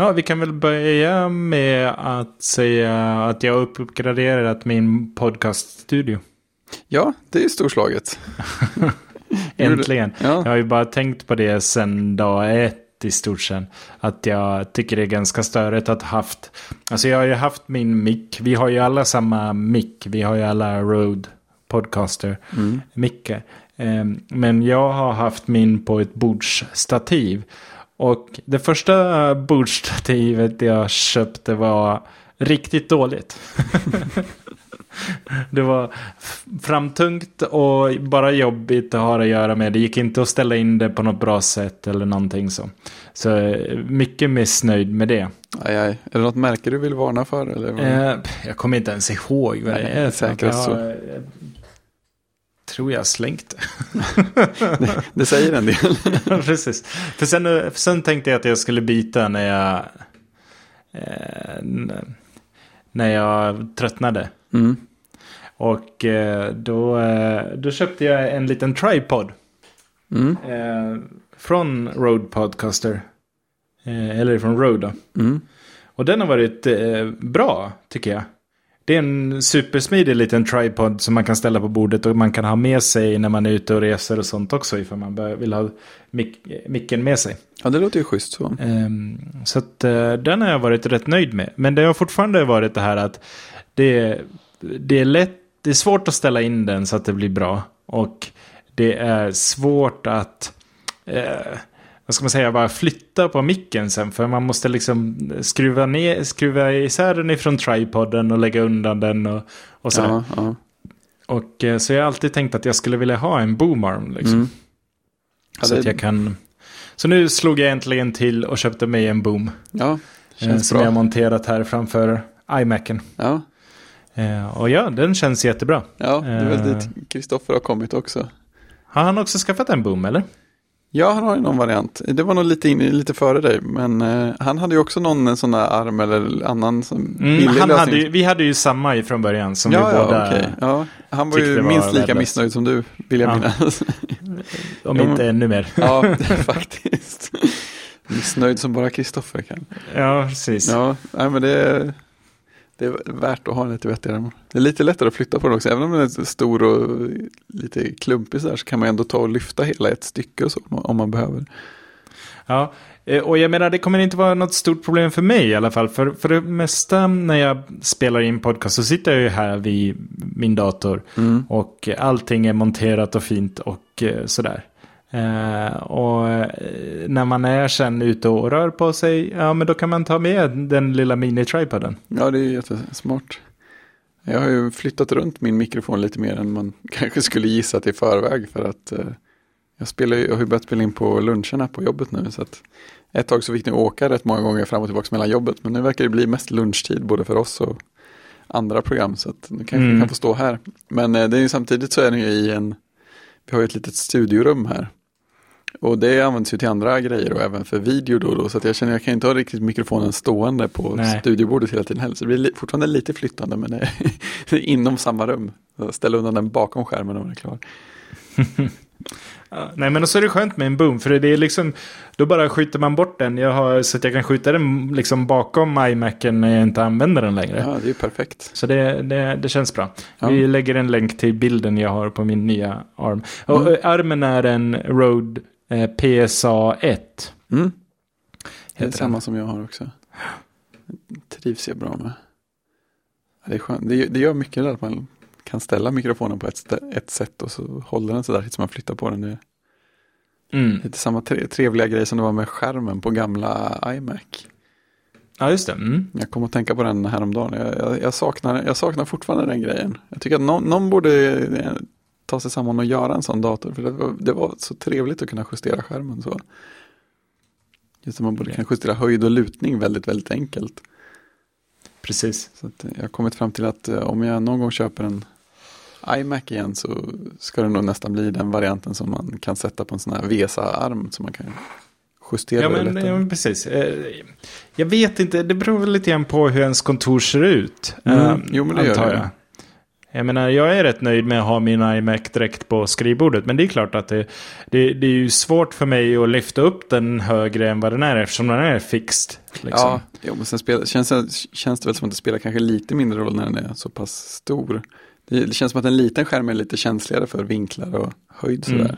Ja, vi kan väl börja med att säga att jag har uppgraderat min podcaststudio. Ja, det är storslaget. Äntligen. Ja. Jag har ju bara tänkt på det sedan dag ett i stort sett. Att jag tycker det är ganska störigt att haft. Alltså jag har ju haft min mick. Vi har ju alla samma mick. Vi har ju alla Rode Podcaster Mm. mickar. Ehm, Men jag har haft min på ett bordsstativ. Och det första bordsstativet jag köpte var riktigt dåligt. det var framtungt och bara jobbigt att ha att göra med. Det gick inte att ställa in det på något bra sätt eller någonting så. Så eh, mycket missnöjd med det. Aj, aj. Är det något märke du vill varna för? Eller? Eh, jag kommer inte ens ihåg vad det är. säkert jag, så. har, tror jag slängt det. det, säger en del. Precis. För sen, för sen tänkte jag att jag skulle byta när jag... Eh, när jag tröttnade. Mm. Och eh, då, eh, då köpte jag en liten tripod. Mm. Eh, från Rode Podcaster. Eh, eller från Rode då. Mm. Och den har varit eh, bra tycker jag. Det är en supersmidig liten tripod som man kan ställa på bordet och man kan ha med sig när man är ute och reser och sånt också ifall man bör- vill ha mic- micken med sig. Ja, det låter ju schysst så. Ehm, så att eh, den har jag varit rätt nöjd med. Men det har fortfarande varit det här att det, det är lätt, det är svårt att ställa in den så att det blir bra. Och det är svårt att, eh, vad ska man säga, bara flytta på micken sen. För man måste liksom skruva, ner, skruva isär den ifrån tripoden och lägga undan den och, och sådär. Ja, ja. Och eh, så jag har alltid tänkt att jag skulle vilja ha en boomarm liksom. Mm. Ja, Så det- att jag kan... Så nu slog jag äntligen till och köpte mig en boom. ja Eh, som bra. jag har monterat här framför iMacen. Ja, Eh, och ja, den känns jättebra. ja, det är väl Eh. dit Kristoffer har kommit också. Har han också skaffat en boom eller? Ja, han har ju någon variant. Det var nog lite, in, lite före dig, men eh, han hade ju också någon sån där arm eller annan som Mm, han hade ju, vi hade ju samma ifrån början som ja, vi ja, båda, okej. ja, han var ju var minst lika värdelöst. missnöjd som du, vill jag Ja. minnas. om inte ännu mer. ja, faktiskt. Missnöjd som bara Kristoffer kan. ja, precis. Ja, nej, men det det är värt att ha en lite vettigare. Det är lite lättare att flytta på den också. Även om den är stor och lite klumpig så, här, så kan man ändå ta och lyfta hela ett stycke och så, om man- om man behöver. Ja, eh, och jag menar det kommer inte vara något stort problem för mig i alla fall. För, för det mesta när jag spelar in podcast så sitter jag ju här vid min dator. Mm. Och allting är monterat och fint och eh, sådär. Eh, och eh, när man är sen ute och rör på sig, ja men då kan man ta med den lilla mini-tripoden. Ja, det är jättesmart. Jag har ju flyttat runt min mikrofon lite mer än man kanske skulle gissa till förväg för att eh, jag, spelar, jag har ju börjat spela in på luncherna på jobbet nu så att ett tag så fick ni åka rätt många gånger fram och tillbaka mellan jobbet men nu verkar det bli mest lunchtid både för oss och andra program så att nu kanske Mm. vi kan få stå här. Men eh, det är ju samtidigt så är det ju i en, vi har ju ett litet studiorum här och det används ju till andra grejer och även för video då då. Så jag känner att jag kan inte ha riktigt mikrofonen stående på Nej. studiobordet hela tiden heller. Så det blir li- fortfarande lite flyttande men det är, inom samma rum. Ställa undan den bakom skärmen när man är klar. Nej men så är det skönt med en boom, för det är liksom, då bara skjuter man bort den. Jag har, så att jag kan skjuta den liksom bakom iMacen när jag inte använder den längre. Ja, det är ju perfekt. Så det, det, det känns bra. Ja. Vi lägger en länk till bilden jag har på min nya arm. Och Mm. armen är en Rode PSA 1. Mm. Det är samma den. som jag har också. Trivs jag bra med. Det, är skönt. Det, det gör mycket där att man kan ställa mikrofonen på ett, ett sätt och så håller den sådär tills man flyttar på den. Det är Mm. lite samma tre, trevliga grej som det var med skärmen på gamla iMac. Ja, just det. Mm. Jag kom att tänka på den häromdagen. Jag, jag, jag, saknar, jag saknar fortfarande den grejen. Jag tycker att någon, någon borde eh, ta sig samman och göra en sån dator. För det var, det var så trevligt att kunna justera skärmen så. Just som man borde kunna justera höjd och lutning väldigt, väldigt enkelt. Precis. Så att eh, jag har kommit fram till att eh, om jag någon gång köper en iMac igen så ska det nog nästan bli den varianten som man kan sätta på en sån här VESA-arm som man kan justera Ja men, ja, men precis. Eh, Jag vet inte, det beror väl lite grann på hur ens kontor ser ut. Mm, eh, jo, men det gör det jag. Menar, jag är rätt nöjd med att ha min iMac direkt på skrivbordet. Men det är klart att det, det, det är ju svårt för mig att lyfta upp den högre än vad den är eftersom den är fixed. Liksom. Ja, jo, men sen spela, känns, det- känns det väl som att det spelar kanske lite mindre roll när den är så pass stor. Det, det känns som att en liten skärm är lite känsligare för vinklar och höjd sådär. Mm.